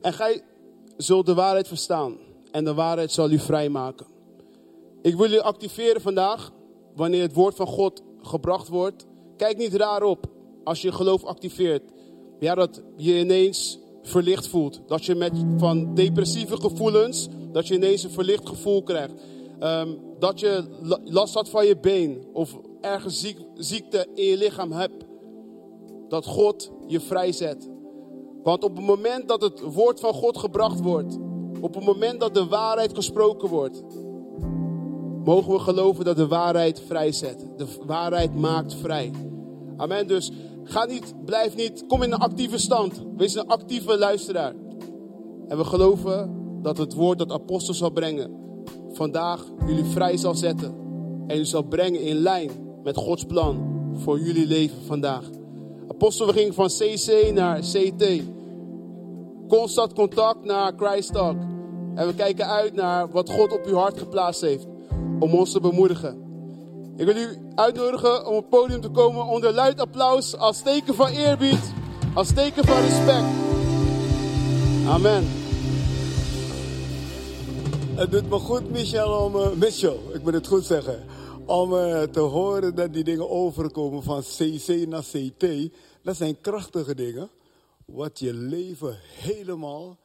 En gij zult de waarheid verstaan. En de waarheid zal u vrijmaken. Ik wil u activeren vandaag. Wanneer het woord van God gebracht wordt. Kijk niet raar op als je geloof activeert. Ja, dat je ineens verlicht voelt. Dat je met van depressieve gevoelens, dat je ineens een verlicht gevoel krijgt. Ehm, dat je last had van je been of ergens ziek, ziekte in je lichaam hebt. Dat God je vrijzet. Want op het moment dat het woord van God gebracht wordt, op het moment dat de waarheid gesproken wordt, mogen we geloven dat de waarheid vrijzet. De waarheid maakt vrij. Amen. Dus ga niet, blijf niet, kom in een actieve stand. Wees een actieve luisteraar. En we geloven dat het woord dat apostel zal brengen, vandaag jullie vrij zal zetten. En u zal brengen in lijn met Gods plan voor jullie leven vandaag. Apostel, we gingen van CC naar CT. Constant contact naar Christ Talk. En we kijken uit naar wat God op uw hart geplaatst heeft. Om ons te bemoedigen. Ik wil u uitnodigen om op het podium te komen onder luid applaus. Als teken van eerbied. Als teken van respect. Amen. Het doet me goed, Michel, om, uh, Michel, ik moet het goed zeggen. Om uh, te horen dat die dingen overkomen van CC naar CT. Dat zijn krachtige dingen. Wat je leven helemaal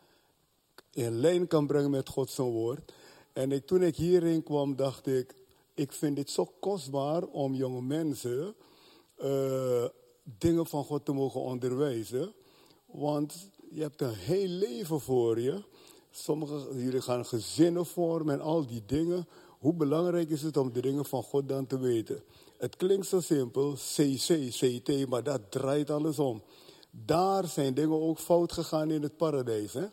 in lijn kan brengen met Gods woord. En ik, toen ik hierin kwam, dacht ik, ik vind het zo kostbaar om jonge mensen uh, dingen van God te mogen onderwijzen. Want je hebt een heel leven voor je. Sommigen jullie gaan gezinnen vormen en al die dingen. Hoe belangrijk is het om de dingen van God dan te weten? Het klinkt zo simpel, CC, CT, maar dat draait alles om. Daar zijn dingen ook fout gegaan in het paradijs. Hè?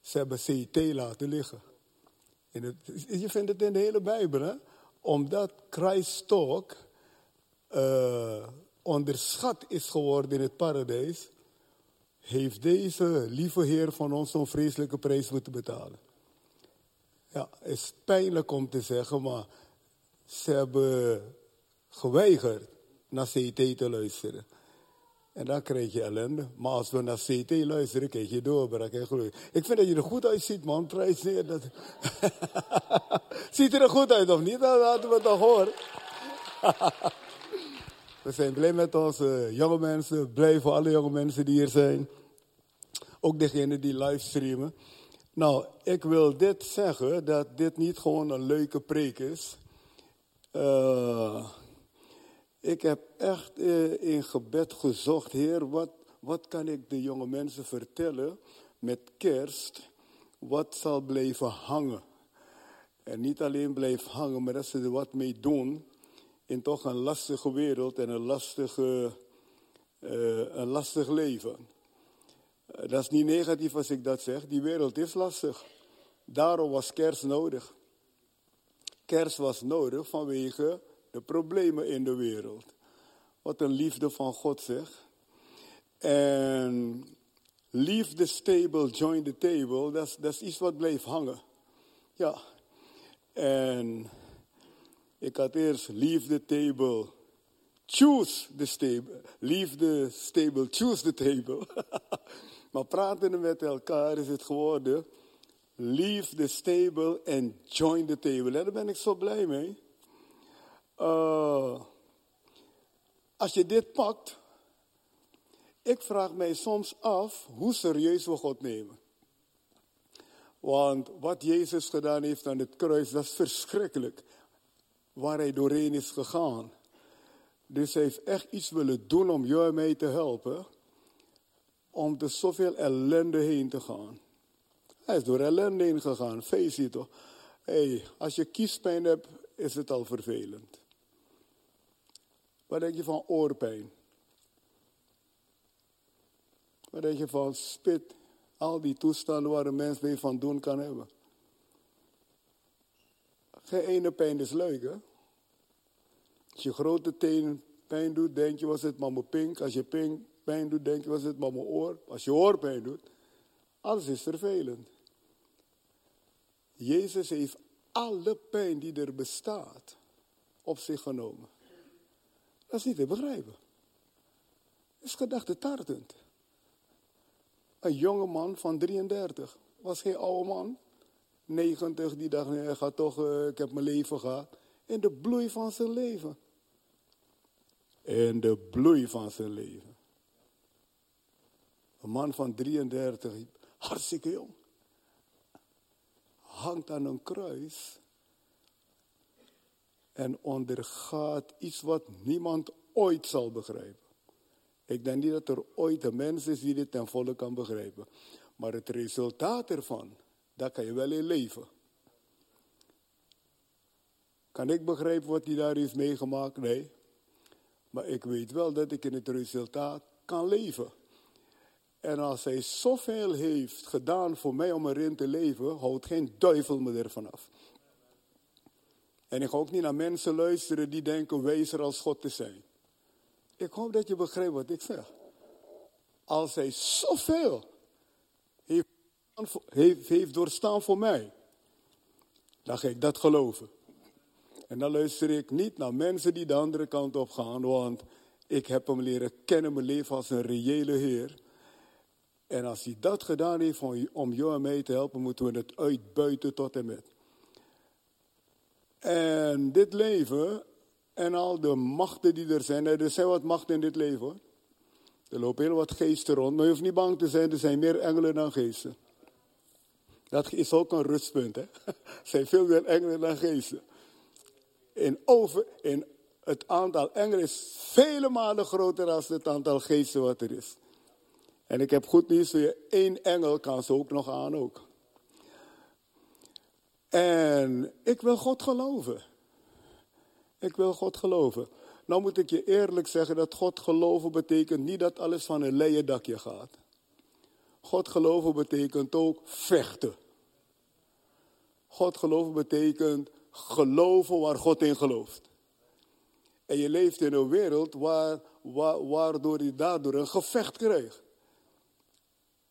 Ze hebben CT laten liggen. In het, je vindt het in de hele Bijbel, hè? Omdat Christ talk uh, onderschat is geworden in het paradijs, heeft deze lieve Heer van ons zo'n vreselijke prijs moeten betalen. Ja, het is pijnlijk om te zeggen, maar ze hebben geweigerd naar CT te luisteren. En dan krijg je ellende. Maar als we naar CT luisteren, krijg je doorbraak en groei. Ik vind dat je er goed uitziet, man. Prijs neer. Dat... Ziet er goed uit, of niet? Dat we toch horen. we zijn blij met onze jonge mensen. Blij voor alle jonge mensen die hier zijn. Ook degenen die livestreamen. Nou, ik wil dit zeggen, dat dit niet gewoon een leuke preek is. Uh, ik heb echt uh, in gebed gezocht, Heer, wat, wat kan ik de jonge mensen vertellen met kerst? Wat zal blijven hangen? En niet alleen blijven hangen, maar dat ze er wat mee doen in toch een lastige wereld en een, lastige, uh, een lastig leven. Uh, dat is niet negatief als ik dat zeg. Die wereld is lastig. Daarom was kerst nodig. Kerst was nodig vanwege de problemen in de wereld. Wat een liefde van God zeg. En leave the stable, join the table, dat is iets wat bleef hangen. Ja. En ik had eerst leave the table, choose the stable. Leave the stable, choose the table. maar praten met elkaar is het geworden, leave the stable and join the table. En daar ben ik zo blij mee. Uh, als je dit pakt, ik vraag mij soms af hoe serieus we God nemen. Want wat Jezus gedaan heeft aan het kruis, dat is verschrikkelijk. Waar hij doorheen is gegaan. Dus hij heeft echt iets willen doen om jou en mij te helpen. Om door zoveel ellende heen te gaan. Hij is door ellende heen gegaan, it toch. Hey, als je kiespijn hebt, is het al vervelend. Wat denk je van oorpijn? Wat denk je van spit? Al die toestanden waar een mens mee van doen kan hebben. Geen ene pijn is leuk, hè? Als je grote teen pijn doet, denk je, was het maar pink. Als je pink pijn doet, denk je, was het maar mijn oor. Als je oor pijn doet, alles is vervelend. Jezus heeft alle pijn die er bestaat op zich genomen. Dat is niet te begrijpen. Is gedachte tartend. Een jonge man van 33. Was geen oude man. 90 die dacht, nee, ga toch, uh, ik heb mijn leven gehad. In de bloei van zijn leven. In de bloei van zijn leven. Een man van 33, hartstikke jong. Hangt aan een kruis. En ondergaat iets wat niemand ooit zal begrijpen. Ik denk niet dat er ooit een mens is die dit ten volle kan begrijpen. Maar het resultaat ervan, daar kan je wel in leven. Kan ik begrijpen wat hij daar heeft meegemaakt? Nee. Maar ik weet wel dat ik in het resultaat kan leven. En als hij zoveel heeft gedaan voor mij om erin te leven, houdt geen duivel me ervan af. En ik ga ook niet naar mensen luisteren die denken wijzer als God te zijn. Ik hoop dat je begrijpt wat ik zeg. Als hij zoveel heeft, heeft, doorstaan voor mij, dan ga ik dat geloven. En dan luister ik niet naar mensen die de andere kant op gaan, want ik heb hem leren kennen, mijn leven als een reële Heer. En als hij dat gedaan heeft om jou mij te helpen, moeten we het uitbuiten tot en met. En dit leven en al de machten die er zijn, er zijn wat machten in dit leven hoor. Er lopen heel wat geesten rond, maar je hoeft niet bang te zijn, er zijn meer engelen dan geesten. Dat is ook een rustpunt, hè? Er zijn veel meer engelen dan geesten. In, over, in het aantal engelen is vele malen groter dan het aantal geesten wat er is. En ik heb goed nieuws voor je, één engel kan ze ook nog aan ook. En ik wil God geloven. Ik wil God geloven. Nou moet ik je eerlijk zeggen dat God geloven betekent niet dat alles van een leien dakje gaat. God geloven betekent ook vechten. God geloven betekent geloven waar God in gelooft. En je leeft in een wereld waar, waar, waardoor je daardoor een gevecht krijgt.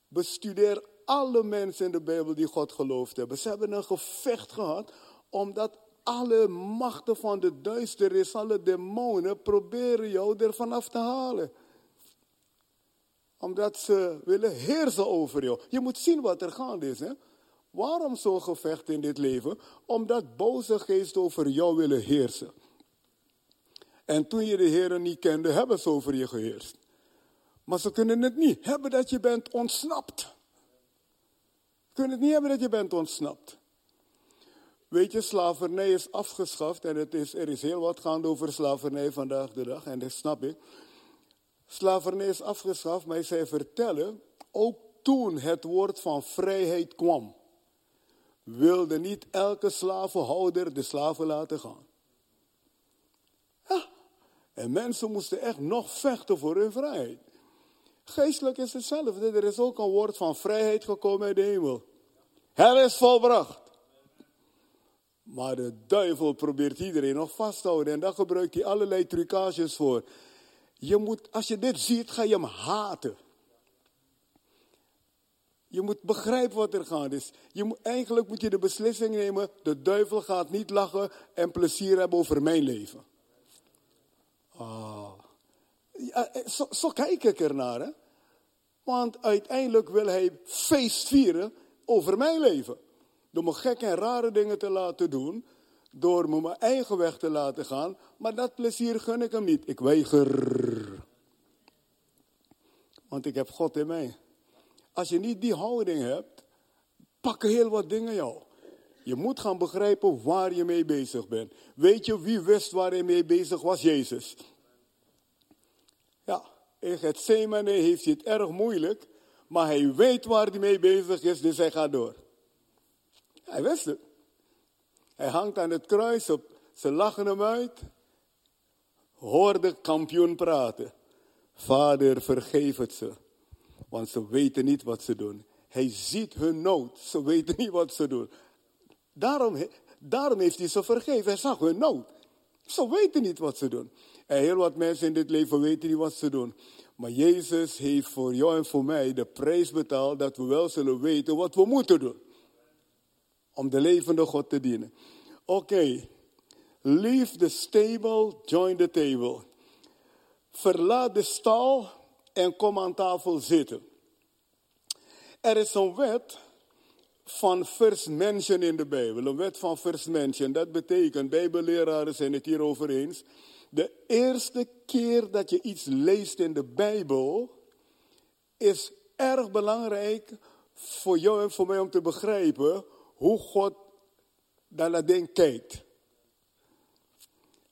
Bestudeer alle mensen in de Bijbel die God geloofd hebben. Ze hebben een gevecht gehad omdat alle machten van de duisternis, alle demonen proberen jou er vanaf te halen. Omdat ze willen heersen over jou. Je moet zien wat er gaande is. Hè? Waarom zo'n gevecht in dit leven? Omdat boze geesten over jou willen heersen. En toen je de Heer niet kende, hebben ze over je geheerst. Maar ze kunnen het niet hebben dat je bent ontsnapt. Ze kunnen het niet hebben dat je bent ontsnapt. Weet je, slavernij is afgeschaft en het is, er is heel wat gaande over slavernij vandaag de dag en dat snap ik. Slavernij is afgeschaft, maar zij vertellen, ook toen het woord van vrijheid kwam, wilde niet elke slavenhouder de slaven laten gaan. En mensen moesten echt nog vechten voor hun vrijheid. Geestelijk is hetzelfde. Er is ook een woord van vrijheid gekomen uit de hemel. Het is volbracht. Maar de duivel probeert iedereen nog vast te houden. En daar gebruikt hij allerlei trucages voor. Je moet, als je dit ziet, ga je hem haten. Je moet begrijpen wat er gaande is. Je moet, eigenlijk moet je de beslissing nemen: de duivel gaat niet lachen en plezier hebben over mijn leven. Eh, zo, zo, kijk ik ernaar. Hè? Want uiteindelijk wil hij feest vieren over mijn leven. Door me gekke en rare dingen te laten doen. Door me mijn eigen weg te laten gaan. Maar dat plezier gun ik hem niet. Ik weiger. Want ik heb God in mij. Als je niet die houding hebt, pakken heel wat dingen jou. Je moet gaan begrijpen waar je mee bezig bent. Weet je wie wist waar hij mee bezig was? Jezus. In het Zemane heeft hij het erg moeilijk, maar hij weet waar hij mee bezig is, dus hij gaat door. Hij wist het. Hij hangt aan het kruis, op, ze lachen hem uit. Hoor de kampioen praten. Vader, vergeef het ze, want ze weten niet wat ze doen. Hij ziet hun nood, ze weten niet wat ze doen. Daarom, daarom heeft hij ze vergeven, hij zag hun nood. Ze weten niet wat ze doen. En heel wat mensen in dit leven weten niet wat ze doen. Maar Jezus heeft voor jou en voor mij de prijs betaald dat we wel zullen weten wat we moeten doen om de levende God te dienen. Oké, leave the stable, join the table. Verlaat de stal en kom aan tafel zitten. Er is een wet van first mention in de Bijbel. Een wet van first mention. Dat betekent, Bijbelleraren zijn het hierover eens. De eerste keer dat je iets leest in de Bijbel is erg belangrijk voor jou en voor mij om te begrijpen hoe God naar dat ding kijkt.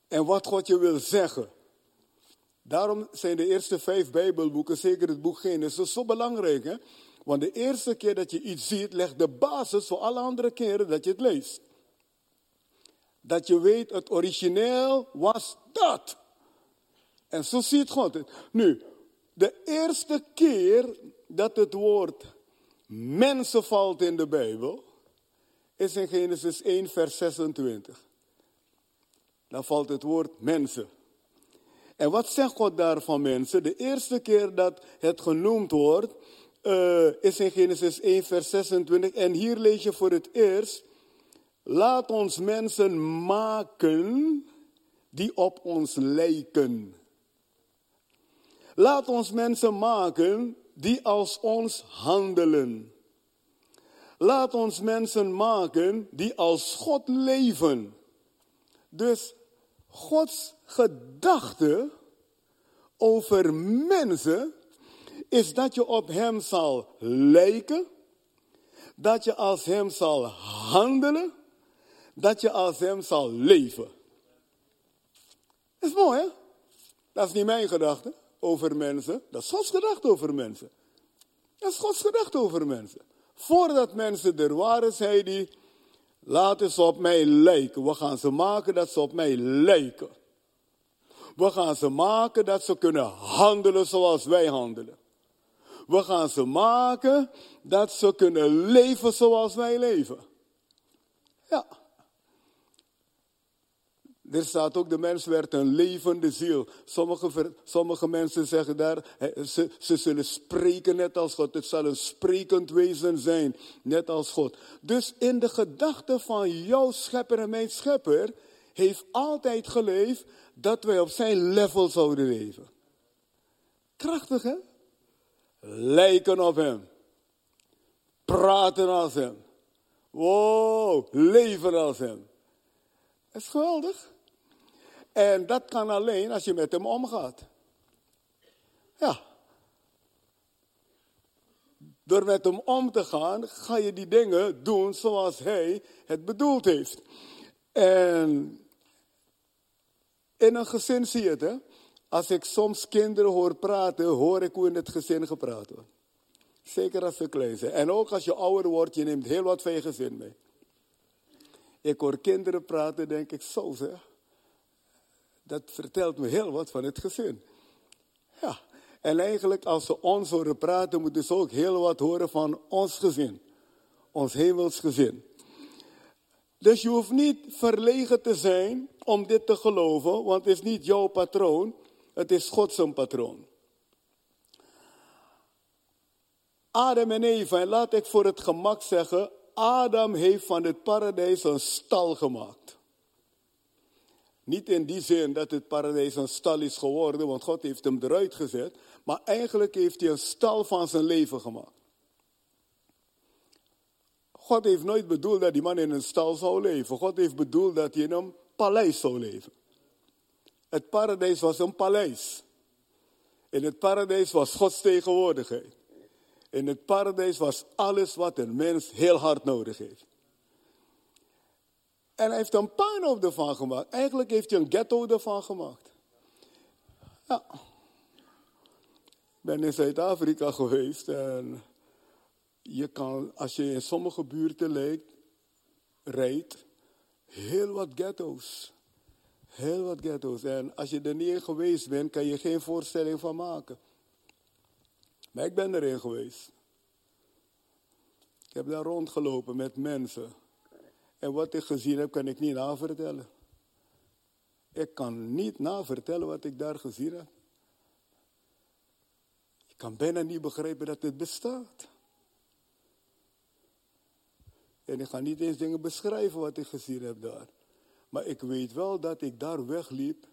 En wat God je wil zeggen. Daarom zijn de eerste vijf Bijbelboeken, zeker het boek Genesis, zo belangrijk. Hè? Want de eerste keer dat je iets ziet, legt de basis voor alle andere keren dat je het leest. Dat je weet, het origineel was dat. En zo ziet God het. Nu, de eerste keer dat het woord mensen valt in de Bijbel, is in Genesis 1, vers 26. Dan valt het woord mensen. En wat zegt God daar van mensen? De eerste keer dat het genoemd wordt, uh, is in Genesis 1, vers 26. En hier lees je voor het eerst, laat ons mensen maken die op ons lijken. Laat ons mensen maken die als ons handelen. Laat ons mensen maken die als God leven. Dus Gods gedachte over mensen is dat je op Hem zal lijken, dat je als Hem zal handelen, dat je als Hem zal leven. Dat is mooi, hè? Dat is niet mijn gedachte over mensen, dat is Gods gedachte over mensen. Dat is Gods gedachte over mensen. Voordat mensen er waren, zei hij, laten ze op mij lijken. We gaan ze maken dat ze op mij lijken. We gaan ze maken dat ze kunnen handelen zoals wij handelen. We gaan ze maken dat ze kunnen leven zoals wij leven. Ja. Er staat ook, de mens werd een levende ziel. Sommige, sommige mensen zeggen daar, ze, ze zullen spreken net als God. Het zal een sprekend wezen zijn, net als God. Dus in de gedachte van jouw schepper en mijn schepper, heeft altijd geleefd dat wij op zijn level zouden leven. Krachtig hè? Lijken op hem. Praten als hem. Wow, leven als hem. Dat is geweldig. En dat kan alleen als je met hem omgaat. Ja. Door met hem om te gaan, ga je die dingen doen zoals hij het bedoeld heeft. En in een gezin zie je het, hè? Als ik soms kinderen hoor praten, hoor ik hoe in het gezin gepraat wordt. Zeker als ze klein zijn. En ook als je ouder wordt, je neemt heel wat van je gezin mee. Ik hoor kinderen praten, denk ik, zo zeg. Dat vertelt me heel wat van het gezin. Ja, en eigenlijk als ze ons horen praten, moeten ze ook heel wat horen van ons gezin. Ons hemels gezin. Dus je hoeft niet verlegen te zijn om dit te geloven, want het is niet jouw patroon, het is Gods patroon. Adam en Eva, en laat ik voor het gemak zeggen, Adam heeft van het paradijs een stal gemaakt. Niet in die zin dat het paradijs een stal is geworden, want God heeft hem eruit gezet, maar eigenlijk heeft hij een stal van zijn leven gemaakt. God heeft nooit bedoeld dat die man in een stal zou leven. God heeft bedoeld dat hij in een paleis zou leven. Het paradijs was een paleis. In het paradijs was Gods tegenwoordigheid. In het paradijs was alles wat een mens heel hard nodig heeft. En hij heeft een puinhoop ervan gemaakt. Eigenlijk heeft hij een ghetto ervan gemaakt. Ja. Ik ben in Zuid-Afrika geweest en je kan, als je in sommige buurten leekt, rijdt, heel wat ghetto's. Heel wat ghetto's. En als je er niet geweest bent, kan je geen voorstelling van maken. Maar ik ben erin geweest. Ik heb daar rondgelopen met mensen. En wat ik gezien heb, kan ik niet navertellen. Ik kan niet navertellen wat ik daar gezien heb. Ik kan bijna niet begrijpen dat het bestaat. En ik ga niet eens dingen beschrijven wat ik gezien heb daar. Maar ik weet wel dat ik daar wegliep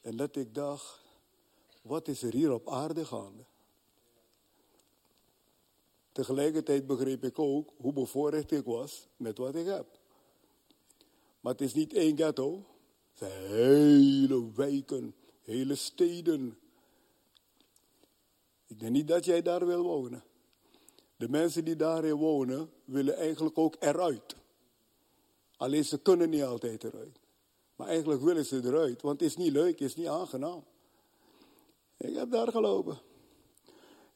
en dat ik dacht, wat is er hier op aarde gaande? tegelijkertijd begreep ik ook hoe bevoorrecht ik was met wat ik heb. Maar het is niet één ghetto. Het zijn hele wijken, hele steden. Ik denk niet dat jij daar wil wonen. De mensen die daarin wonen, willen eigenlijk ook eruit. Alleen ze kunnen niet altijd eruit. Maar eigenlijk willen ze eruit, want het is niet leuk, het is niet aangenaam. Ik heb daar gelopen.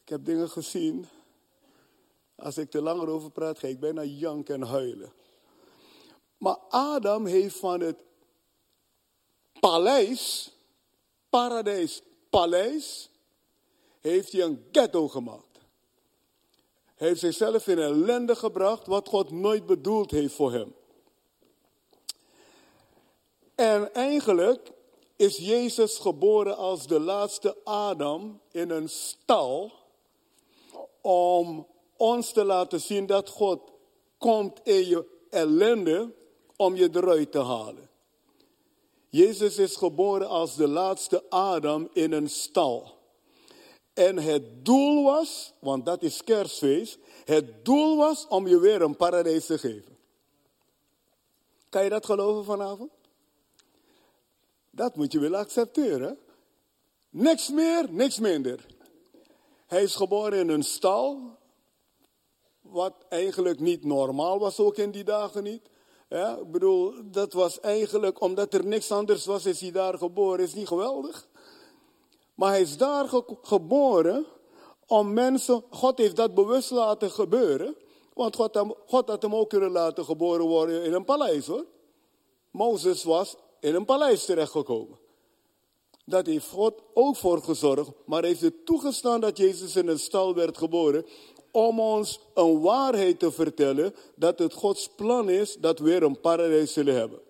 Ik heb dingen gezien. Als ik te langer over praat, ga ik bijna janken en huilen. Maar Adam heeft van het paleis, paradijs, paleis, heeft hij een ghetto gemaakt. Hij heeft zichzelf in ellende gebracht wat God nooit bedoeld heeft voor hem. En eigenlijk is Jezus geboren als de laatste Adam in een stal om ons te laten zien dat God komt in je ellende om je eruit te halen. Jezus is geboren als de laatste Adam in een stal. En het doel was, want dat is kerstfeest, het doel was om je weer een paradijs te geven. Kan je dat geloven vanavond? Dat moet je willen accepteren. Niks meer, niks minder. Hij is geboren in een stal, wat eigenlijk niet normaal was, ook in die dagen niet. Ja, ik bedoel, dat was eigenlijk, omdat er niks anders was, is hij daar geboren. Is niet geweldig? Maar hij is daar geboren om mensen, God heeft dat bewust laten gebeuren. Want God, had hem ook kunnen laten geboren worden in een paleis hoor. Mozes was in een paleis terechtgekomen. Dat heeft God ook voor gezorgd, maar heeft het toegestaan dat Jezus in een stal werd geboren om ons een waarheid te vertellen dat het Gods plan is dat we weer een paradijs zullen hebben.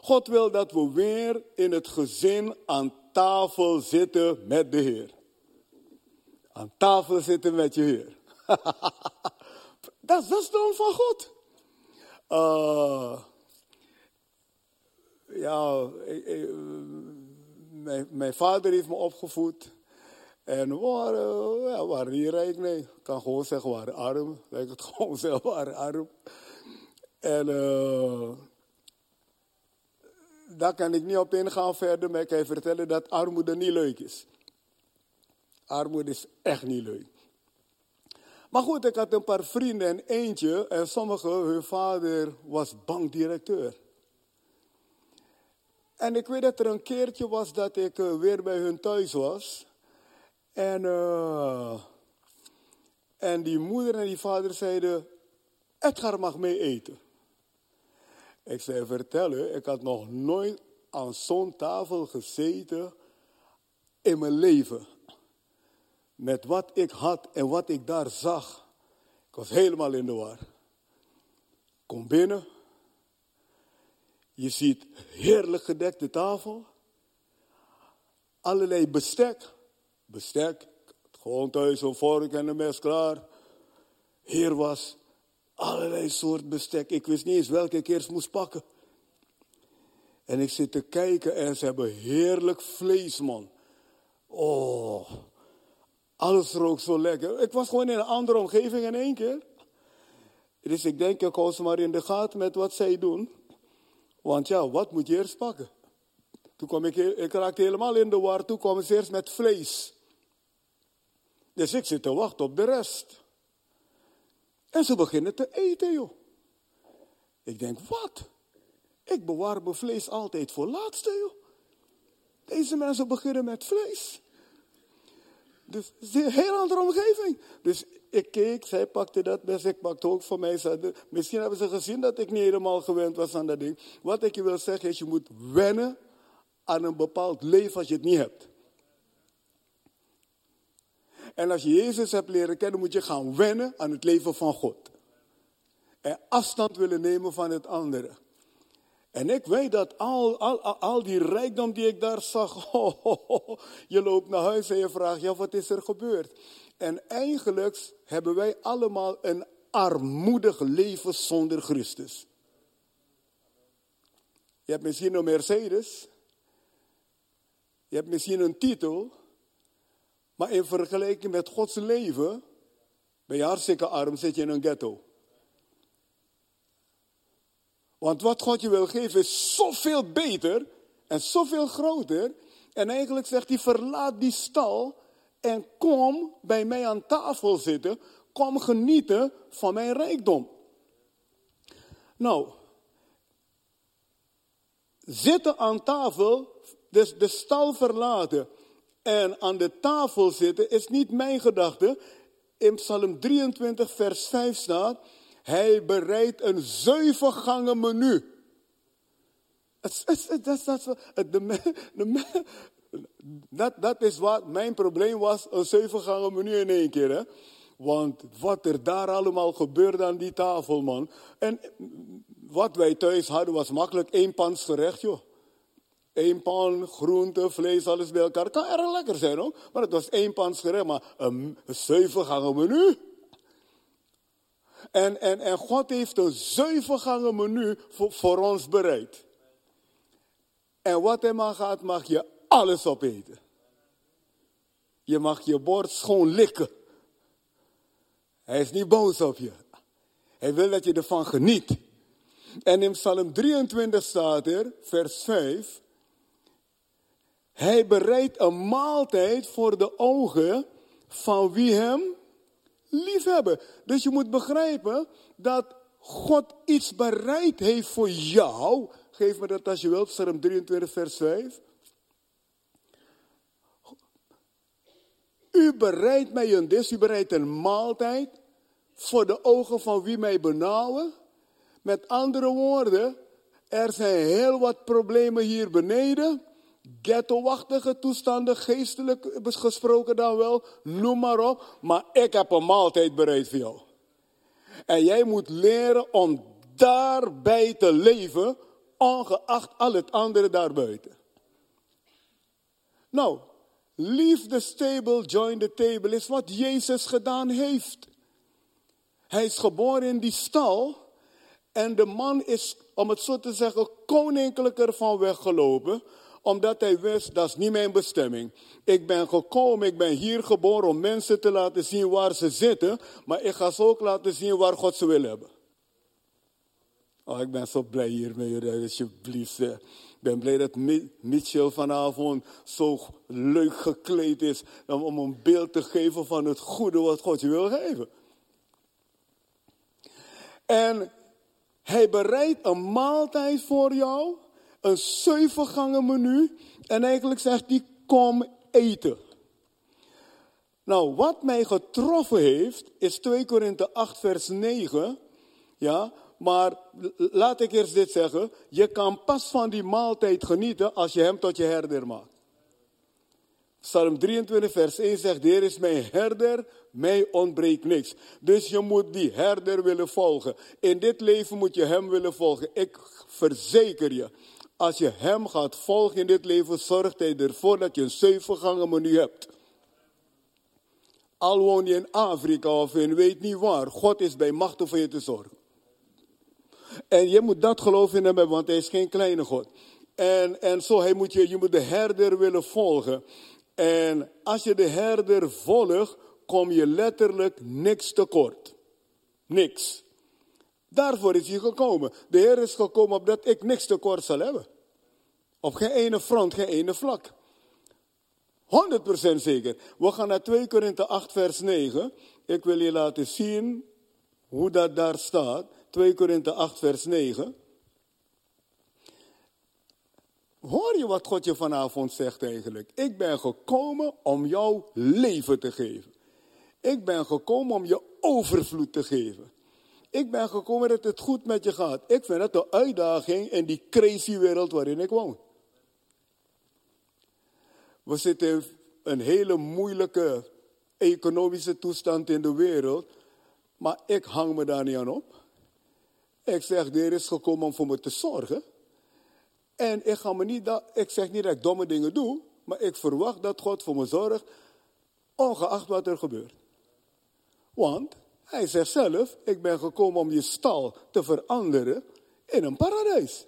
God wil dat we weer in het gezin aan tafel zitten met de Heer. Aan tafel zitten met je Heer. dat, is de plan van God. Uh, ja, mijn, vader heeft me opgevoed. En we waren, ja, waren rijk, nee. Ik kan gewoon zeggen, waren arm. Lijkt het gewoon zeggen, waren arm. En uh, daar kan ik niet op ingaan verder, maar ik kan je vertellen dat armoede niet leuk is. Armoede is echt niet leuk. Maar goed, ik had een paar vrienden en eentje, en sommigen, hun vader was bankdirecteur. En ik weet dat er een keertje was dat ik uh, weer bij hun thuis was. En, uh, en die moeder en die vader zeiden, Edgar mag mee eten. Ik zei, vertel ik had nog nooit aan zo'n tafel gezeten in mijn leven. Met wat ik had en wat ik daar zag. Ik was helemaal in de war. Kom binnen. Je ziet heerlijk gedekte tafel. Allerlei bestek. Bestek. Gewoon thuis een vork en een mes klaar. Hier was allerlei soort bestek. Ik wist niet eens welke ik eerst moest pakken. En ik zit te kijken en ze hebben heerlijk vlees, man. Oh, alles rook zo lekker. Ik was gewoon in een andere omgeving in één keer. Dus ik denk, ik hou ze maar in de gaten met wat zij doen. Want ja, wat moet je eerst pakken? Toen kwam ik, ik raakte helemaal in de war. Toen kwam ze eerst met vlees. Dus ik zit te wachten op de rest. En ze beginnen te eten, joh. Ik denk, wat? Ik bewaar mijn vlees altijd voor laatste, joh. Deze mensen beginnen met vlees. Dus een heel andere omgeving. Dus ik keek, zij pakte dat best, ik pakte ook voor mij. Misschien hebben ze gezien dat ik niet helemaal gewend was aan dat ding. Wat ik je wil zeggen is, je moet wennen aan een bepaald leven als je het niet hebt. En als je Jezus hebt leren kennen, moet je gaan wennen aan het leven van God. En afstand willen nemen van het andere. En ik weet dat al, al, al die rijkdom die ik daar zag, je loopt naar huis en je vraagt, ja, wat is er gebeurd? En eigenlijk hebben wij allemaal een armoedig leven zonder Christus. Je hebt misschien een Mercedes, je hebt misschien een titel, maar in vergelijking met Gods leven Ben je hartstikke arm, zit je in een ghetto. Want wat God je wil geven is zoveel beter en zoveel groter. En eigenlijk zegt hij, verlaat die stal en kom bij mij aan tafel zitten. Kom genieten van mijn rijkdom. Nou, zitten aan tafel, dus de stal verlaten en aan de tafel zitten, is niet mijn gedachte. In Psalm 23, vers 5 staat, hij bereidt een zeven gangen menu. Dat, dat is wat mijn probleem was, een zeven gangen menu in één keer. Hè? Want wat er daar allemaal gebeurde aan die tafel, man. En wat wij thuis hadden was makkelijk één pan gerecht, joh. Eén pan, groente, vlees, alles bij elkaar. Kan erg lekker zijn hoor. Maar het was één pan gerecht, maar een, een zeven gangen menu. En, en, en God heeft een zeven gangen menu voor, voor ons bereid. En wat hij maar gaat, mag je alles opeten. Je mag je bord schoon likken. Hij is niet boos op je. Hij wil dat je ervan geniet. En in Psalm 23 staat er, vers 5. Hij bereidt een maaltijd voor de ogen van wie hem liefhebben. Dus je moet begrijpen dat God iets bereid heeft voor jou. Geef me dat als je wilt, Psalm 23, vers 5. U bereidt mij een dis, u bereidt een maaltijd voor de ogen van wie mij benauwen. Met andere woorden, er zijn heel wat problemen hier beneden. Ghetto-wachtige toestanden, geestelijk gesproken dan wel, noem maar op. Maar ik heb een maaltijd bereid voor jou. En jij moet leren om daarbij te leven, ongeacht al het andere daarbuiten. Nou, leave the stable, join the table is wat Jezus gedaan heeft. Hij is geboren in die stal en de man is, om het zo te zeggen, koninklijker van weggelopen omdat hij wist, dat is niet mijn bestemming. Ik ben gekomen, ik ben hier geboren om mensen te laten zien waar ze zitten, maar ik ga ze ook laten zien waar God ze wil hebben. Oh, ik ben zo blij hiermee, alsjeblieft. Ik ben blij dat Mitchell vanavond zo leuk gekleed is om een beeld te geven van het goede wat God je wil geven. En hij bereidt een maaltijd voor jou, een zevengangen menu. En eigenlijk zegt hij, kom eten. Nou, wat mij getroffen heeft, is 2 Korinthe 8 vers 9. Ja, maar laat ik eerst dit zeggen. Je kan pas van die maaltijd genieten als je hem tot je herder maakt. Psalm 23 vers 1 zegt, Heer is mijn herder, mij ontbreekt niks. Dus je moet die herder willen volgen. In dit leven moet je hem willen volgen. Ik verzeker je, als je hem gaat volgen in dit leven, zorgt hij ervoor dat je een zevengangen menu hebt. Al woon je in Afrika of in weet niet waar, God is bij macht om voor je te zorgen. En je moet dat geloven in hem hebben, want hij is geen kleine God. En, en zo, hij moet je, je moet de herder willen volgen. En als je de herder volgt, kom je letterlijk niks tekort. Niks. Daarvoor is hij gekomen. De Heer is gekomen opdat ik niks tekort zal hebben. Op geen ene front, geen ene vlak. 100% zeker. We gaan naar 2 Korinthe 8 vers 9. Ik wil je laten zien hoe dat daar staat. 2 Korinthe 8 vers 9. Hoor je wat God je vanavond zegt eigenlijk? Ik ben gekomen om jou leven te geven. Ik ben gekomen om je overvloed te geven. Ik ben gekomen dat het goed met je gaat. Ik vind het een uitdaging in die crazy wereld waarin ik woon. We zitten in een hele moeilijke economische toestand in de wereld. Maar ik hang me daar niet aan op. Ik zeg, de Heer is gekomen om voor me te zorgen. En ik, ga me niet dat, ik zeg niet dat ik domme dingen doe, maar ik verwacht dat God voor me zorgt, ongeacht wat er gebeurt. Want hij zegt zelf, ik ben gekomen om je stal te veranderen in een paradijs.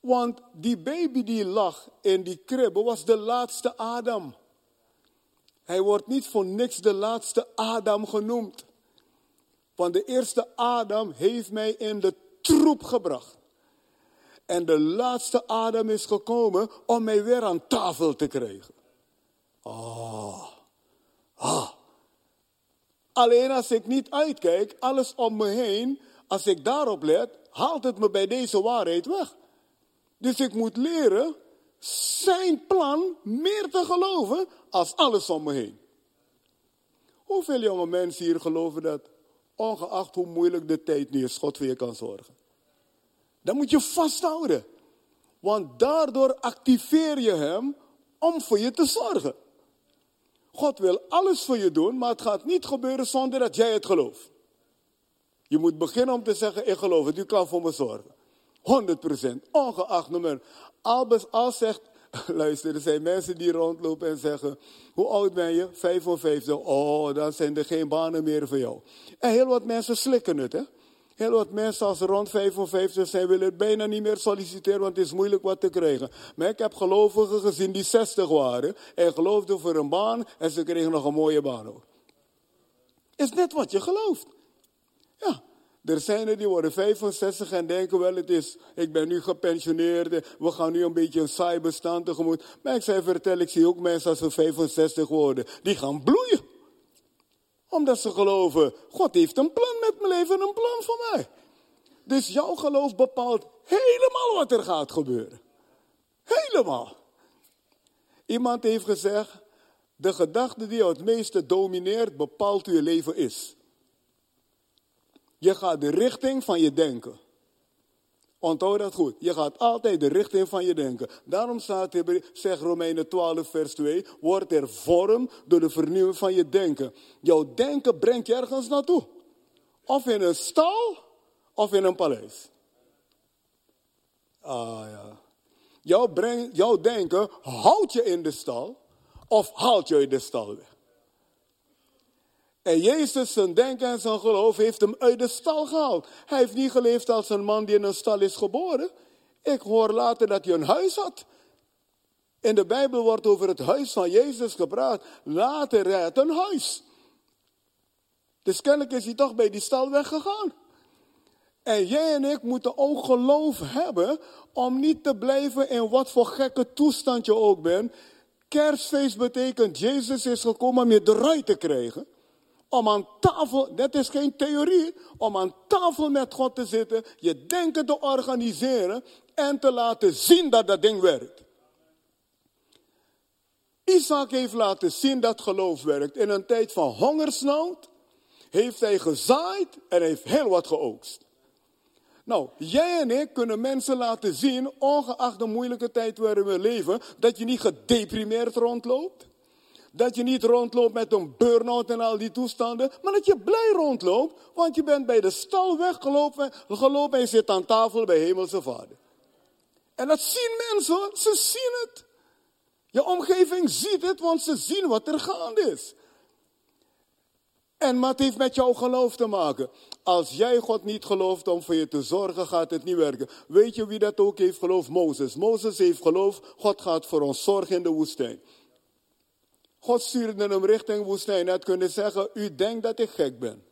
Want die baby die lag in die kribbe was de laatste Adam. Hij wordt niet voor niks de laatste Adam genoemd. Want de eerste Adam heeft mij in de troep gebracht. En de laatste Adam is gekomen om mij weer aan tafel te krijgen. Oh. Ah. Alleen als ik niet uitkijk, alles om me heen, als ik daarop let, haalt het me bij deze waarheid weg. Dus ik moet leren zijn plan meer te geloven als alles om me heen. Hoeveel jonge mensen hier geloven dat, ongeacht hoe moeilijk de tijd nu is, God voor je kan zorgen? Dan moet je vasthouden. Want daardoor activeer je hem om voor je te zorgen. God wil alles voor je doen, maar het gaat niet gebeuren zonder dat jij het gelooft. Je moet beginnen om te zeggen, ik geloof het, u kan voor me zorgen. 100%, ongeacht nummer. Albers al zegt, luister, er zijn mensen die rondlopen en zeggen, hoe oud ben je? 55. Oh, dan zijn er geen banen meer voor jou. En heel wat mensen slikken het, hè. Heel wat mensen als rond 55 zijn, willen bijna niet meer solliciteren, want het is moeilijk wat te krijgen. Maar ik heb gelovigen gezien die 60 waren en geloofden voor een baan en ze kregen nog een mooie baan ook. Is net wat je gelooft. Ja, er zijn er die worden 65 en denken wel, het is, ik ben nu gepensioneerd, we gaan nu een beetje een saai bestand tegemoet. Maar ik zei, vertel, ik zie ook mensen als ze 65 worden, die gaan bloeien omdat ze geloven, God heeft een plan met mijn leven en een plan voor mij. Dus jouw geloof bepaalt helemaal wat er gaat gebeuren. Helemaal. Iemand heeft gezegd, de gedachte die jou het meeste domineert, bepaalt hoe je leven is. Je gaat de richting van je denken. Onthoud dat goed. Je gaat altijd de richting van je denken. Daarom staat er, zegt Romeinen 12, vers 2, wordt er vorm door de vernieuwing van je denken. Jouw denken brengt je ergens naartoe. Of in een stal, of in een paleis. Ah ja. Jouw, breng, jouw denken houdt je in de stal, of haalt je de stal weg. En Jezus, zijn denken en zijn geloof, heeft hem uit de stal gehaald. Hij heeft niet geleefd als een man die in een stal is geboren. Ik hoor later dat hij een huis had. In de Bijbel wordt over het huis van Jezus gepraat. Later een huis. Dus kennelijk is hij toch bij die stal weggegaan. En jij en ik moeten ook geloof hebben om niet te blijven in wat voor gekke toestand je ook bent. Kerstfeest betekent Jezus is gekomen om je eruit te krijgen om aan tafel, dat is geen theorie, om aan tafel met God te zitten, je denken te organiseren en te laten zien dat dat ding werkt. Isaac heeft laten zien dat geloof werkt. In een tijd van hongersnood heeft hij gezaaid en heeft heel wat geoogst. Nou, jij en ik kunnen mensen laten zien, ongeacht de moeilijke tijd waarin we leven, dat je niet gedeprimeerd rondloopt. Dat je niet rondloopt met een burn-out en al die toestanden. Maar dat je blij rondloopt. Want je bent bij de stal weggelopen gelopen en je zit aan tafel bij Hemelse Vader. En dat zien mensen, ze zien het. Je omgeving ziet het, want ze zien wat er gaande is. En wat heeft met jouw geloof te maken? Als jij God niet gelooft om voor je te zorgen, gaat het niet werken. Weet je wie dat ook heeft geloofd? Mozes. Mozes heeft geloofd, God gaat voor ons zorgen in de woestijn. God stuurde hem richting woestijn. Hij had kunnen zeggen, u denkt dat ik gek ben.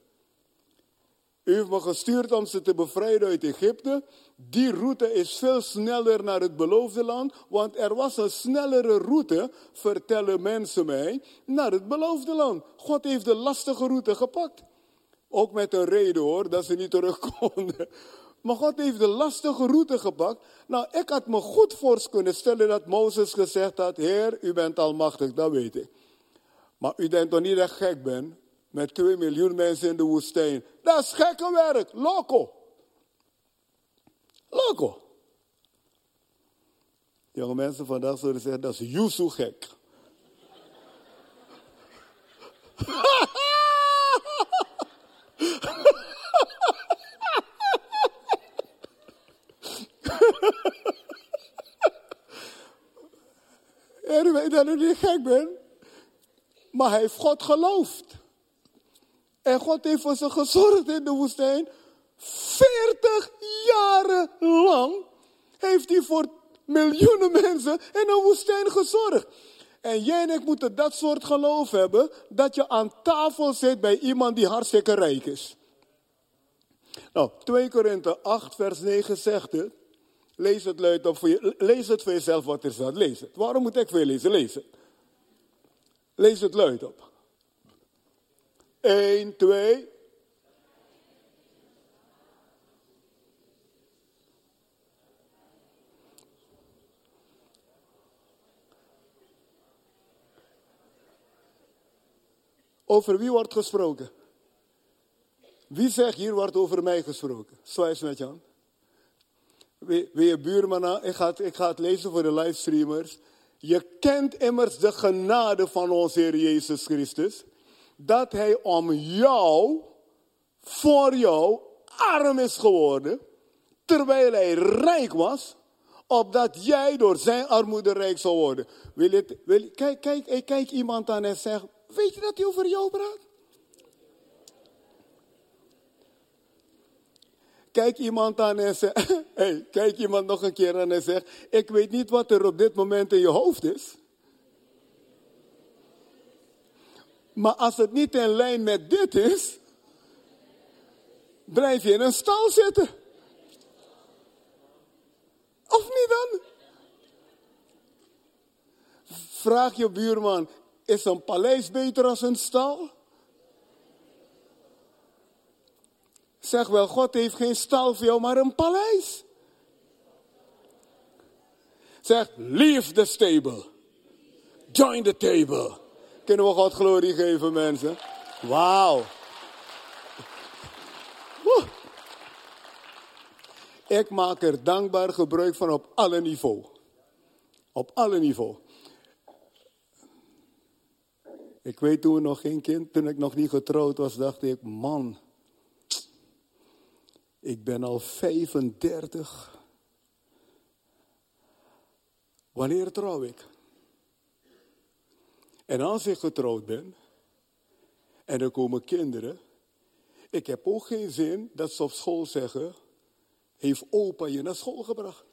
U heeft me gestuurd om ze te bevrijden uit Egypte. Die route is veel sneller naar het beloofde land. Want er was een snellere route, vertellen mensen mij, naar het beloofde land. God heeft de lastige route gepakt. Ook met een reden hoor, dat ze niet terug konden. Maar God heeft de lastige route gepakt. Nou, ik had me goed voor kunnen stellen dat Mozes gezegd had: Heer, u bent almachtig, dat weet ik. Maar u denkt toch niet dat ik gek ben? Met 2 miljoen mensen in de woestijn. Dat is gekke werk. Loco. Loco. Jonge mensen vandaag zullen zeggen, dat is Yusu gek. En u weet dat u niet gek bent. Maar hij heeft God geloofd. En God heeft voor ze gezorgd in de woestijn. 40 jaren lang heeft hij voor miljoenen mensen in een woestijn gezorgd. En jij en ik moeten dat soort geloof hebben, dat je aan tafel zit bij iemand die hartstikke rijk is. Nou, 2 Korinthe 8, vers 9 zegt het. Lees het luid op voor je. Lees het voor jezelf wat er staat. Lees het. Waarom moet ik veel lezen? Lees het. Lees het luid op. 1, 2. Over wie wordt gesproken? Wie zegt hier wordt over mij gesproken? Zwijs met Jan. Wie je buurman Ik ga, het, ik ga het lezen voor de livestreamers. Je kent immers de genade van onze Heer Jezus Christus. Dat Hij om jou, voor jou, arm is geworden. Terwijl Hij rijk was. Opdat jij door zijn armoede rijk zou worden. Wil je, wil, kijk, kijk, kijk iemand aan en zegt, weet je dat hij over jou praat? Kijk iemand aan en zegt, hey, kijk iemand nog een keer aan en zegt, ik weet niet wat er op dit moment in je hoofd is. Maar als het niet in lijn met dit is, blijf je in een stal zitten. Of niet dan? Vraag je buurman, is een paleis beter als een stal? Zeg wel, God heeft geen stal voor jou, maar een paleis. Zeg, leave the stable. Join the table. Kunnen we God glorie geven, mensen? Wauw. Ik maak er dankbaar gebruik van op alle niveau. Op alle niveau. Ik weet toen, nog geen kind, toen ik nog niet getrouwd was, dacht ik, man, ik ben al 35. Wanneer trouw ik? En als ik getrouwd ben en er komen kinderen, ik heb ook geen zin dat ze op school zeggen, heeft opa je naar school gebracht?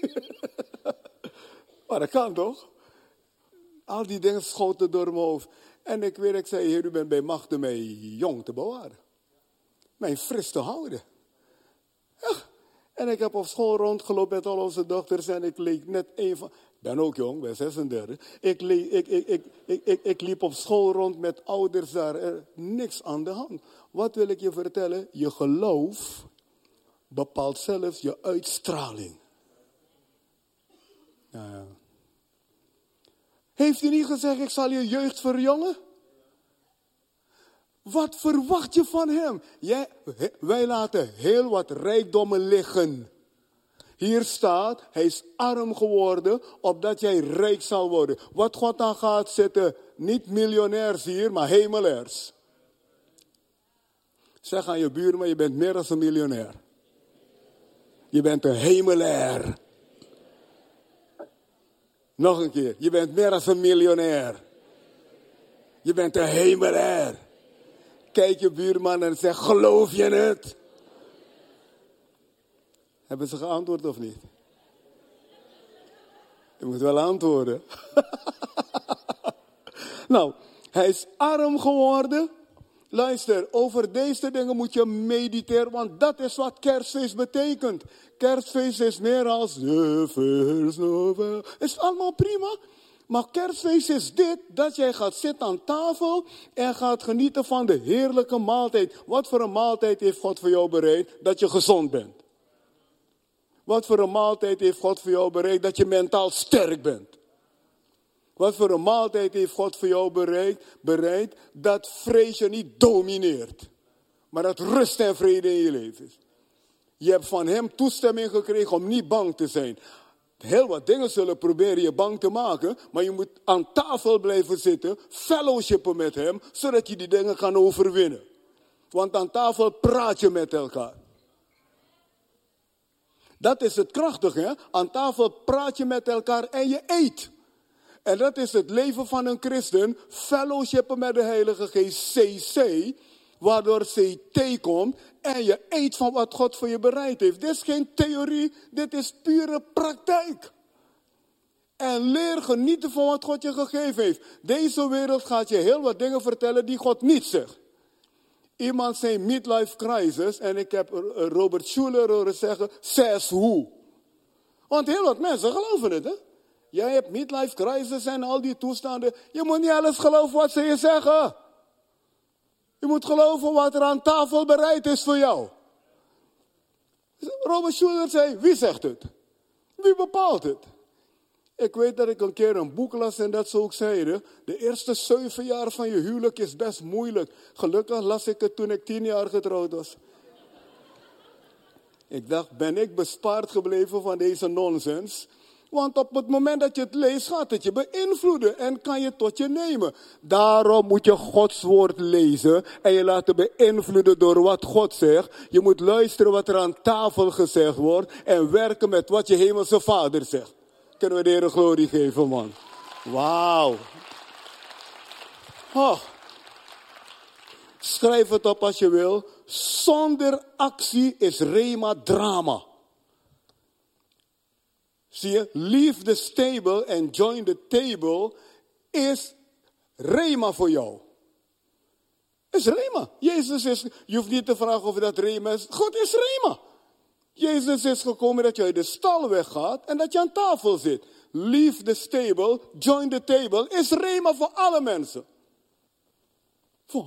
maar dat kan toch? Al die dingen schoten door mijn hoofd. En ik weet, ik zei, heer, u bent bij machten mij jong te bewaren. Mijn fris te houden. En ik heb op school rondgelopen met al onze dochters en ik leek net een van... Ik ben ook jong, ben 36. Ik, ik, ik, ik, ik, ik, ik liep op school rond met ouders daar. Er, niks aan de hand. Wat wil ik je vertellen? Je geloof bepaalt zelfs je uitstraling. Ja. Heeft hij niet gezegd, ik zal je jeugd verjongen? Wat verwacht je van hem? Jij, wij laten heel wat rijkdommen liggen. Hier staat, hij is arm geworden, opdat jij rijk zal worden. Wat God dan gaat zitten, niet miljonairs hier, maar hemelaars. Zeg aan je buurman, je bent meer dan een miljonair. Je bent een hemelaar. Nog een keer. Je bent meer dan een miljonair. Je bent een hemelaar. Kijk je buurman en zeg, geloof je het? Hebben ze geantwoord of niet? Je moet wel antwoorden. nou, hij is arm geworden. Luister, over deze dingen moet je mediteren, want dat is wat kerstfeest betekent. Kerstfeest is meer als de. Is allemaal prima. Maar kerstfeest is dit, dat jij gaat zitten aan tafel en gaat genieten van de heerlijke maaltijd. Wat voor een maaltijd heeft God voor jou bereid? Dat je gezond bent. Wat voor een maaltijd heeft God voor jou bereid? Dat je mentaal sterk bent. Wat voor een maaltijd heeft God voor jou bereid? bereid dat vrees je niet domineert. Maar dat rust en vrede in je leven is. Je hebt van hem toestemming gekregen om niet bang te zijn. Heel wat dingen zullen proberen je bang te maken, maar je moet aan tafel blijven zitten, fellowshipen met hem, zodat je die dingen kan overwinnen. Want aan tafel praat je met elkaar. Dat is het krachtige. Hè? Aan tafel praat je met elkaar en je eet. En dat is het leven van een christen. Fellowshipen met de Heilige Geest, CC. Waardoor CT komt en je eet van wat God voor je bereid heeft. Dit is geen theorie, dit is pure praktijk. En leer genieten van wat God je gegeven heeft. Deze wereld gaat je heel wat dingen vertellen die God niet zegt. Iemand zei midlife crisis en ik heb Robert Schuller horen zeggen, says who. Want heel wat mensen geloven het, hè? Jij hebt midlife crisis en al die toestanden. Je moet niet alles geloven wat ze je zeggen. Je moet geloven wat er aan tafel bereid is voor jou. Robert Schuller zei, wie zegt het? Wie bepaalt het? Ik weet dat ik een keer een boek las en dat ze ook zeiden. De eerste zeven jaar van je huwelijk is best moeilijk. Gelukkig las ik het toen ik tien jaar getrouwd was. Ik dacht, ben ik bespaard gebleven van deze nonsens? Want op het moment dat je het leest, gaat het je beïnvloeden en kan je tot je nemen. Daarom moet je Gods woord lezen en je laten beïnvloeden door wat God zegt. Je moet luisteren wat er aan tafel gezegd wordt en werken met wat je hemelse vader zegt. Kunnen we de Heer glorie geven, man. Wauw. Oh. Schrijf het op als je wil. Zonder actie is rema drama. Zie je, leave the stable and join the table is rema voor jou. Is rema. Jezus is, je hoeft niet te vragen of dat rema is. God is rema. Jezus is gekomen dat je uit de stal weggaat en dat je aan tafel zit. Leave the stable, join the table is rema voor alle mensen. Voor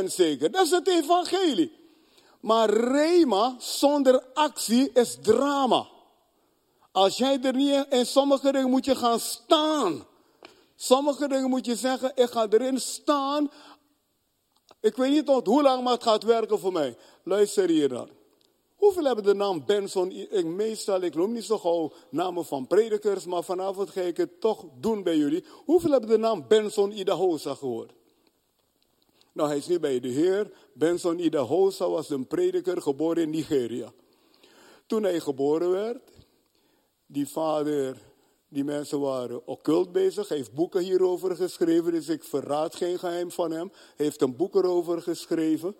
100% zeker. Dat is het evangelie. Maar rema zonder actie is drama. Als jij er niet in sommige dingen moet je gaan staan. Sommige dingen moet je zeggen, ik ga erin staan. Ik weet niet tot hoe lang, maar het gaat werken voor mij. Luister hier dan. Hoeveel hebben de naam Benson? Ik, meestal, ik noem niet zo gauw namen van predikers, maar vanavond ga ik het toch doen bij jullie. Hoeveel hebben de naam Benson Idahosa gehoord? Nou, hij is nu bij de Heer. Benson Idahosa was een prediker, geboren in Nigeria. Toen hij geboren werd, die vader, die mensen waren occult bezig. Heeft boeken hierover geschreven, dus ik verraad geen geheim van hem. Heeft een boek erover geschreven.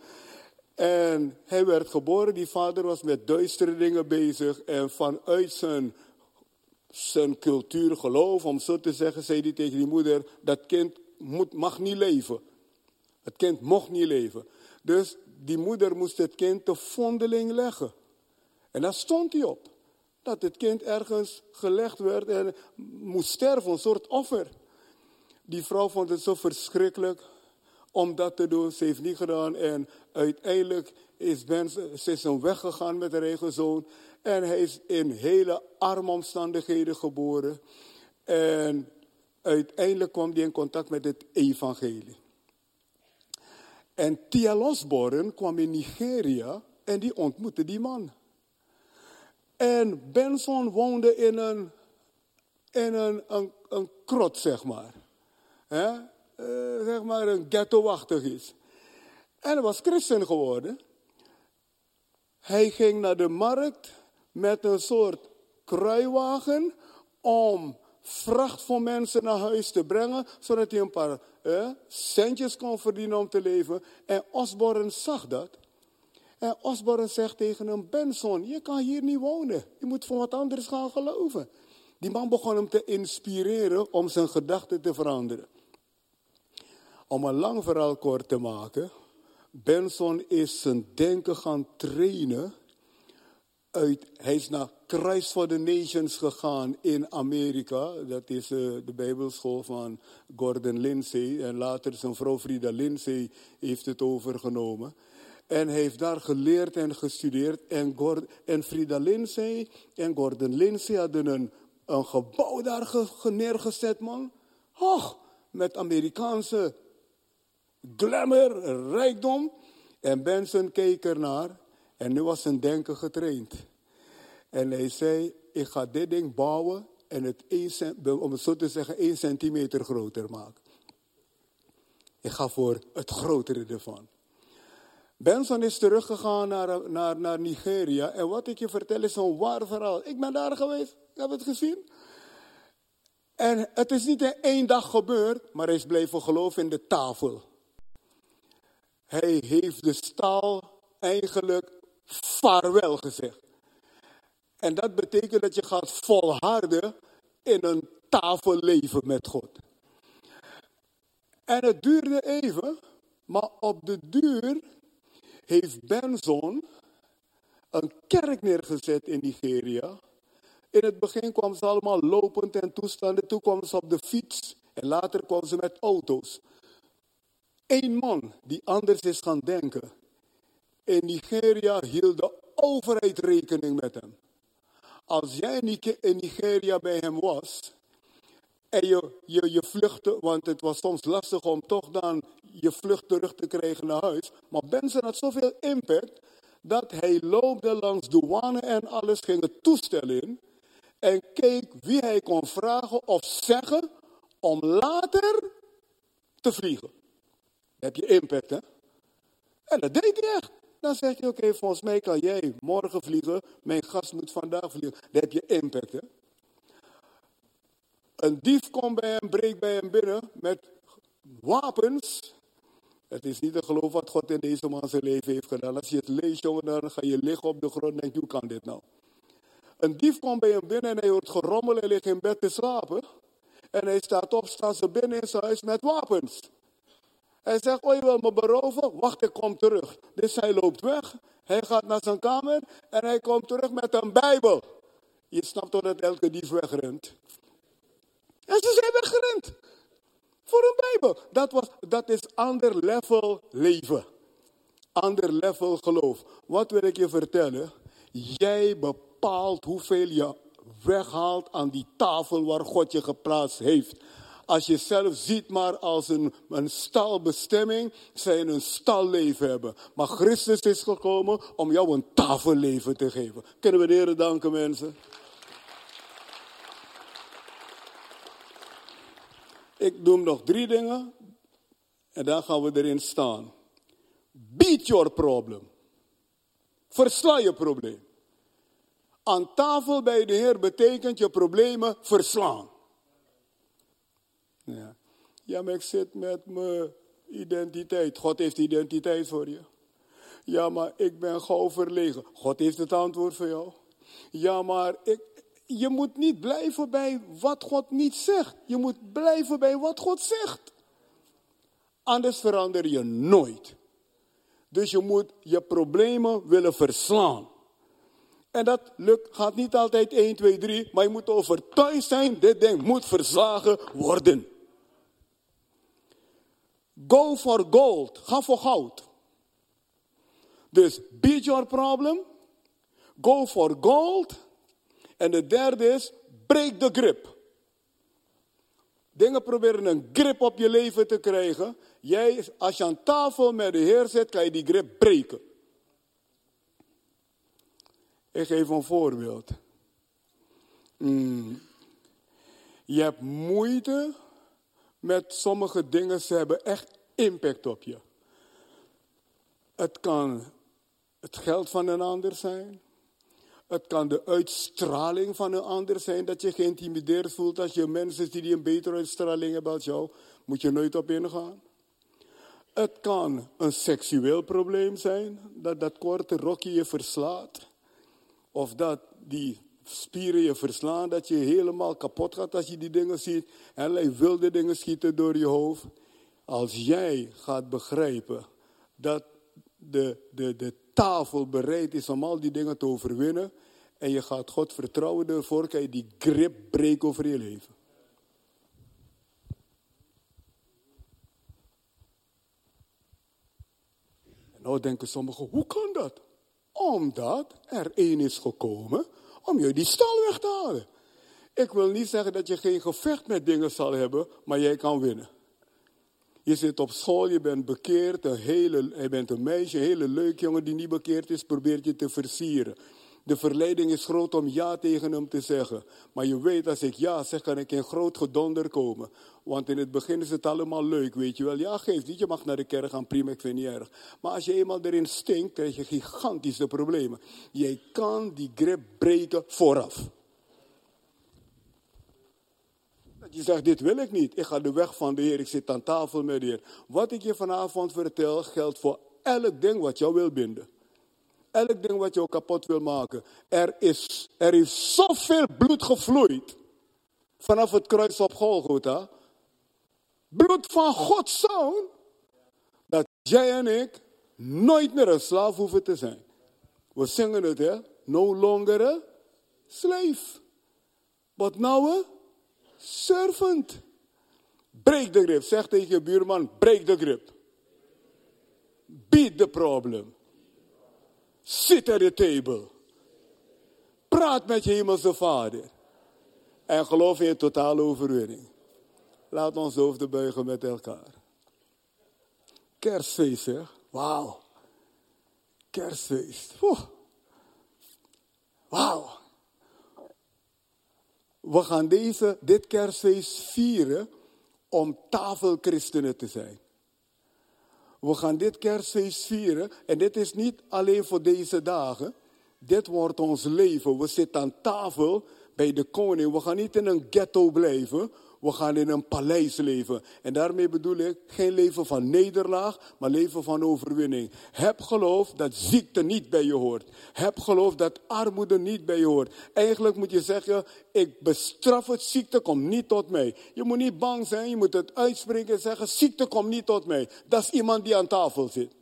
En hij werd geboren, die vader was met duistere dingen bezig. En vanuit zijn, zijn cultuur, geloof, om zo te zeggen, zei hij tegen die moeder, dat kind moet, mag niet leven. Het kind mocht niet leven. Dus die moeder moest het kind te vondeling leggen. En daar stond hij op dat het kind ergens gelegd werd en moest sterven, een soort offer. Die vrouw vond het zo verschrikkelijk om dat te doen. Ze heeft niet gedaan en uiteindelijk is Ben, ze is weggegaan met haar eigen zoon. En hij is in hele arme omstandigheden geboren. En uiteindelijk kwam hij in contact met het evangelie. En Tia Losborn kwam in Nigeria en die ontmoette die man. En Benson woonde in een, in een, een, krot, zeg maar. He? Uh, zeg maar een ghetto-wachtig iets. En hij was christen geworden. Hij ging naar de markt met een soort kruiwagen om vracht voor mensen naar huis te brengen, zodat hij een paar eh, centjes kon verdienen om te leven. En Osborne zag dat. En Osborne zegt tegen hem, Benson, je kan hier niet wonen. Je moet voor wat anders gaan geloven. Die man begon hem te inspireren om zijn gedachten te veranderen. Om een lang verhaal kort te maken. Benson is zijn denken gaan trainen. Uit, hij is naar Christ for the Nations gegaan in Amerika. Dat is uh, de Bijbelschool van Gordon Lindsay. En later zijn vrouw Frida Lindsay heeft het overgenomen. En heeft daar geleerd en gestudeerd. En, en Frida Lindsay en Gordon Lindsay hadden een, gebouw daar neergezet, man. Och, met Amerikaanse glamour, rijkdom. En Benson keek ernaar. En nu was zijn denken getraind. En hij zei, ik ga dit ding bouwen en het om het zo te zeggen, één centimeter groter maken. Ik ga voor het grotere ervan. Benson is teruggegaan naar, naar, naar Nigeria. En wat ik je vertel is een waar verhaal. Ik ben daar geweest, ik heb het gezien. En het is niet in één dag gebeurd, maar hij is blijven geloven in de tafel. Hij heeft de staal eigenlijk vaarwel gezegd. En dat betekent dat je gaat volharden in een tafelleven met God. En het duurde even, maar op de duur heeft Benson een kerk neergezet in Nigeria. In het begin kwamen ze allemaal lopend en toestanden. Toen kwamen ze op de fiets en later kwamen ze met auto's. Eén man die anders is gaan denken. In Nigeria hield de overheid rekening met hem. Als jij in Nigeria bij hem was en je, je, je vluchtte, want het was soms lastig om toch dan je vlucht terug te krijgen naar huis. Maar Benson had zoveel impact dat hij loopde langs douane en alles, ging het toestel in en keek wie hij kon vragen of zeggen om later te vliegen. heb je impact, hè? En dat deed hij echt. Dan zeg je, oké, volgens mij kan jij morgen vliegen, mijn gast moet vandaag vliegen. Dan heb je impact, hè? Een dief komt bij hem, breekt bij hem binnen met wapens. Het is niet te geloven wat God in deze man zijn leven heeft gedaan. Als je het leest, jongen, dan ga je liggen op de grond en denk hoe kan dit nou? Een dief komt bij hem binnen en hij hoort gerommel en ligt in bed te slapen. En hij staat op, staan ze binnen in zijn huis met wapens. Hij zegt, oh je wil me beroven? Wacht, ik kom terug. Dus hij loopt weg. Hij gaat naar zijn kamer en hij komt terug met een Bijbel. Je snapt toch dat elke dief wegrent? En ze zijn weggerend. Voor een Bijbel. Dat, was, dat is ander level leven. Ander level geloof. Wat wil ik je vertellen? Jij bepaalt hoeveel je weghaalt aan die tafel waar God je geplaatst heeft. Als je zelf ziet maar als een, een stalbestemming, zij een stalleven hebben. Maar Christus is gekomen om jou een tafelleven te geven. Kunnen we de danken mensen? Ik noem nog drie dingen en dan gaan we erin staan. Beat your problem. Versla je probleem. Aan tafel bij de Heer betekent je problemen verslaan. Ja. ja, maar ik zit met mijn identiteit. God heeft identiteit voor je. Ja, maar ik ben gauw verlegen. God heeft het antwoord voor jou. Ja, maar ik, je moet niet blijven bij wat God niet zegt. Je moet blijven bij wat God zegt. Anders verander je nooit. Dus je moet je problemen willen verslaan. En dat lukt, gaat niet altijd 1, 2, 3, maar je moet overtuigd zijn, dit ding moet verslagen worden. Go for gold, ga voor goud. Dus beat your problem, go for gold en de derde is, breek de grip. Dingen proberen een grip op je leven te krijgen. Jij, als je aan tafel met de Heer zit, kan je die grip breken. Ik geef een voorbeeld. Hmm. Je hebt moeite met sommige dingen, ze hebben echt impact op je. Het kan het geld van een ander zijn. Het kan de uitstraling van een ander zijn, dat je geïntimideerd voelt als je mensen ziet die een betere uitstraling hebben als jou. Moet je nooit op ingaan. Het kan een seksueel probleem zijn, dat dat korte rokje je verslaat. Of dat die spieren je verslaan, dat je helemaal kapot gaat als je die dingen ziet. Allerlei wilde dingen schieten door je hoofd. Als jij gaat begrijpen dat de, de, de tafel bereid is om al die dingen te overwinnen. En je gaat God vertrouwen ervoor, kan je die grip breken over je leven. En nou denken sommigen, hoe kan dat? Omdat er één is gekomen om je die stal weg te halen. Ik wil niet zeggen dat je geen gevecht met dingen zal hebben, maar jij kan winnen. Je zit op school, je bent bekeerd, een hele, je bent een meisje, een hele leuk jongen die niet bekeerd is, probeert je te versieren. De verleiding is groot om ja tegen hem te zeggen. Maar je weet, als ik ja zeg, kan ik in groot gedonder komen. Want in het begin is het allemaal leuk, weet je wel. Ja, geef niet, je mag naar de kerk gaan, prima, ik vind het niet erg. Maar als je eenmaal erin stinkt, krijg je gigantische problemen. Jij kan die grip breken vooraf. Je zegt, dit wil ik niet. Ik ga de weg van de Heer. Ik zit aan tafel met de Heer. Wat ik je vanavond vertel, geldt voor elk ding wat jou wil binden. Elk ding wat jou kapot wil maken. Er is, er is zoveel bloed gevloeid. Vanaf het kruis op Golgotha. Bloed van Gods zoon. Dat jij en ik nooit meer een slaaf hoeven te zijn. We zingen het, hè? No longer a slave. But now a servant. Breek de grip. Zeg tegen je buurman, breek de grip. Beat the problem. Sit at the table. Praat met je hemelse vader. En geloof in totale overwinning. Laat ons hoofden buigen met elkaar. Kerstfeest, zeg. Wauw. Kerstfeest. Wauw. We gaan deze, dit kerstfeest vieren om tafelchristenen te zijn. We gaan dit kerstfeest vieren en dit is niet alleen voor deze dagen. Dit wordt ons leven. We zitten aan tafel bij de koning. We gaan niet in een ghetto blijven. We gaan in een paleis leven. En daarmee bedoel ik geen leven van nederlaag, maar leven van overwinning. Heb geloof dat ziekte niet bij je hoort. Heb geloof dat armoede niet bij je hoort. Eigenlijk moet je zeggen, ik bestraf het, ziekte komt niet tot mij. Je moet niet bang zijn, je moet het uitspreken en zeggen, ziekte komt niet tot mij. Dat is iemand die aan tafel zit.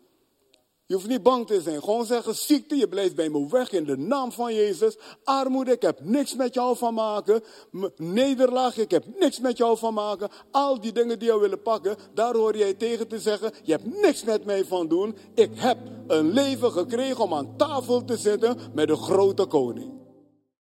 Je hoeft niet bang te zijn. Gewoon zeggen, ziekte, je blijft bij me weg in de naam van Jezus. Armoede, ik heb niks met jou van maken. Nederlaag, ik heb niks met jou van maken. Al die dingen die je willen pakken, daar hoor jij tegen te zeggen, je hebt niks met mij van doen. Ik heb een leven gekregen om aan tafel te zitten met de grote koning.